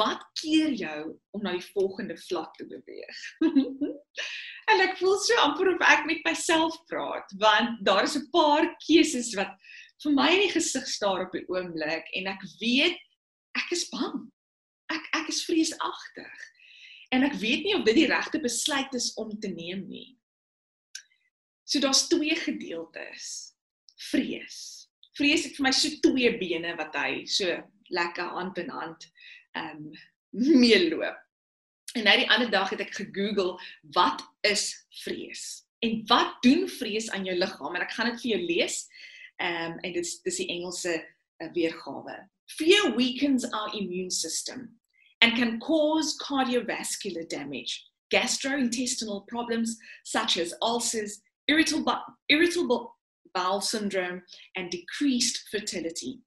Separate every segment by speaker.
Speaker 1: wat keer jou om na die volgende vlak te beweeg? en ek voel so amper of ek met myself praat, want daar is 'n paar keuses wat vir my in die gesig staar op die oomblik en ek weet ek is bang. Ek ek is vreesagtig. En ek weet nie of dit die regte besluit is om te neem nie. So daar's twee gedeeltes. Vrees. Vrees het vir my so twee bene wat hy so lekker hand in hand ehm um, meeloop. En nou die ander dag het ek gegoogel wat is vrees? En wat doen vrees aan jou liggaam? En ek gaan dit vir jou lees. Ehm um, en dit dis die Engelse uh, weergawe. Fear weakens our immune system and can cause cardiovascular damage, gastrointestinal problems such as ulcers, irritable irritable bowel syndrome and decreased fertility.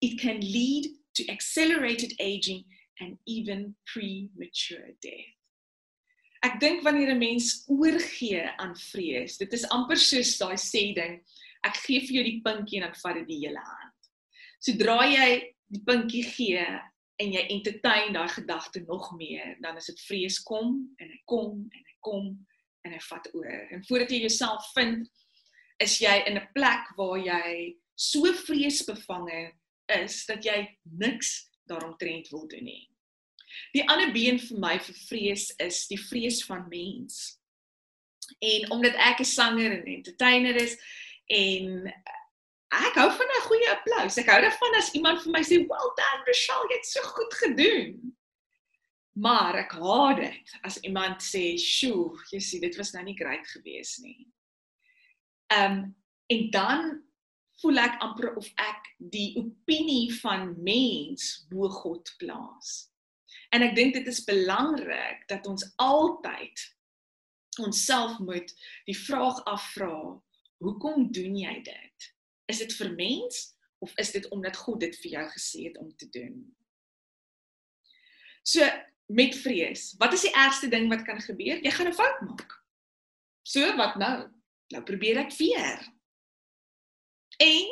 Speaker 1: It can lead to accelerated aging and even premature death. Ek dink wanneer 'n mens oorgee aan vrees, dit is amper soos daai sê ding, ek gee vir jou die pinkie en dan vat dit die hele hand. Sodra jy die pinkie gee en jy entertain daai gedagte nog meer, dan is dit vrees kom en hy kom en hy kom en hy vat oor. En voordat jy jouself vind, is jy in 'n plek waar jy so vreesbevange is dat jy niks daaromtrent wil doen nie. Die ander been vir my vir vrees is die vrees van mens. En omdat ek 'n sanger en entertainer is en ek hou van 'n goeie applous. Ek hou daarvan as iemand vir my sê, "Well done, Rochelle, jy het so goed gedoen." Maar ek haat dit as iemand sê, "Sjoe, jy sien, dit was nou nie great geweest nie." Ehm um, en dan voel ek amper of ek die opinie van mens bo God plaas. En ek dink dit is belangrik dat ons altyd onsself moet die vraag afvra, hoekom doen jy dit? Is dit vir mens of is dit omdat God dit vir jou gesê het om te doen? So met vrees, wat is die ergste ding wat kan gebeur? Jy gaan 'n fout maak. So wat nou? Nou probeer ek weer. En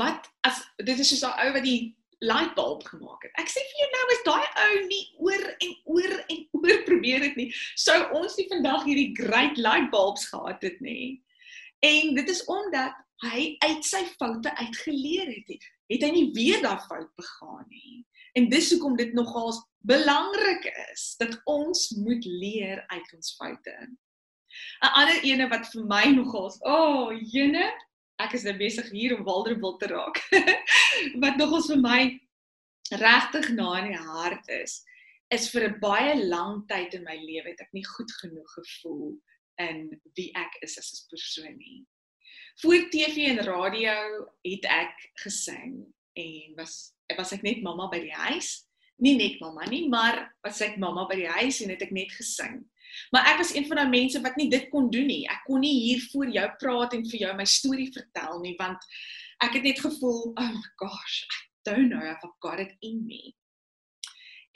Speaker 1: wat as dit is soos daai ou wat die light bulb gemaak het. Ek sê vir jou nou is daai ou nie oor en oor en oor probeer dit nie. Sou ons nie vandag hierdie great light bulbs gehad het nie. En dit is omdat hy uit sy foute uitgeleer het. Het hy nie weer daai fout begaan nie. En dis hoekom dit nogals belangrik is dat ons moet leer uit ons foute. 'n Ander ene wat vir my nogals, o, oh, jene, ek is nou besig hier om Walderbil te raak. wat nogals vir my regtig na in die hart is, is vir 'n baie lang tyd in my lewe het ek nie goed genoeg gevoel in wie ek is as 'n persoon nie. Voor TV en radio het ek gesing en was was ek net mamma by die huis. Nie net mamma nie, maar was ek mamma by die huis en het ek net gesing. Maar ek was een van daai mense wat nie dit kon doen nie. Ek kon nie hier voor jou praat en vir jou my storie vertel nie want ek het net gevoel, oh my gosh, I don't know if I've got it in me.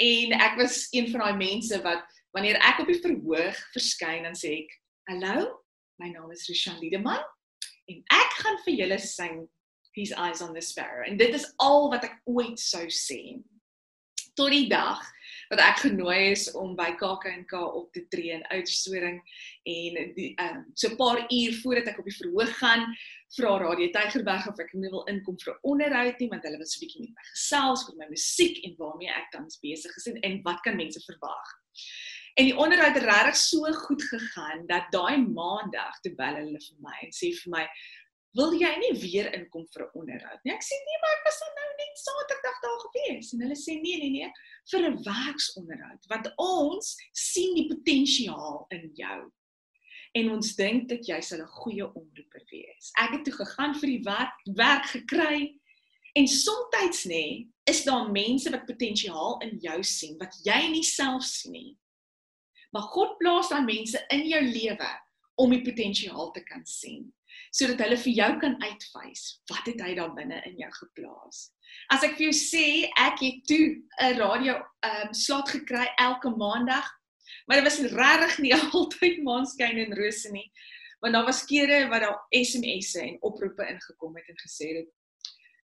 Speaker 1: En ek was een van daai mense wat wanneer ek op die verhoog verskyn dan sê ek, "Hallo, my naam is Rishan Liedeman en ek gaan vir julle sing His Eyes on the Sparrow." En dit is al wat ek ooit sou sê. Tot die dag wat ek genooi is om by KAK&K op te tree in Oudtshoorn en die ehm um, so 'n paar uur voordat ek op die verhoog gaan, vra Radio Tygerberg of ek nie wil inkom vir 'n onderhoud nie want hulle wil so 'n bietjie met my gesels oor my musiek en waarmee ek tans besig is en, en wat kan mense verwag. En die onderhoud het regtig so goed gegaan dat daai maandag te bel hulle vir my en sê vir my wil jy nie weer inkom vir 'n onderhoud nie. Ek sê nee, maar ek was nou net Saterdag daar gewees en hulle sê nee nee nee vir 'n werksonderhoud want ons sien die potensiaal in jou en ons dink dat jy sal 'n goeie omroeper wees. Ek het toe gegaan vir die werk, werk gekry en soms nê is daar mense wat potensiaal in jou sien wat jy nie self sien nie. Maar God plaas daai mense in jou lewe om die potensiaal te kan sien sodat hulle vir jou kan uitwys wat het hy daar binne in jou geplaas. As ek vir jou sê ek het toe 'n radio ehm um, slot gekry elke maandag Maar dit was regtig nie altyd maanskyn en rose nie. Want daar was kere wat daar SMS'e en oproepe ingekom het en gesê het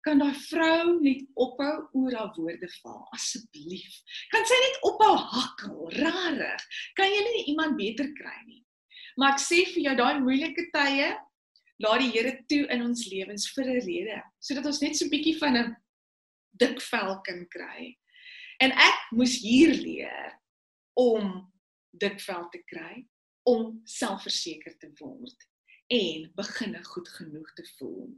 Speaker 1: kan daai vrou net ophou oor haar woorde val asseblief. Kan sy net ophou hakkel, rarig. Kan jy nie iemand beter kry nie. Maar ek sê vir jou daai moeilike tye laat die Here toe in ons lewens vir 'n rede, sodat ons net so 'n bietjie van 'n dik vel kan kry. En ek moes hier leer om dik vel te kry, om selfverseker te word en beginne goed genoeg te voel.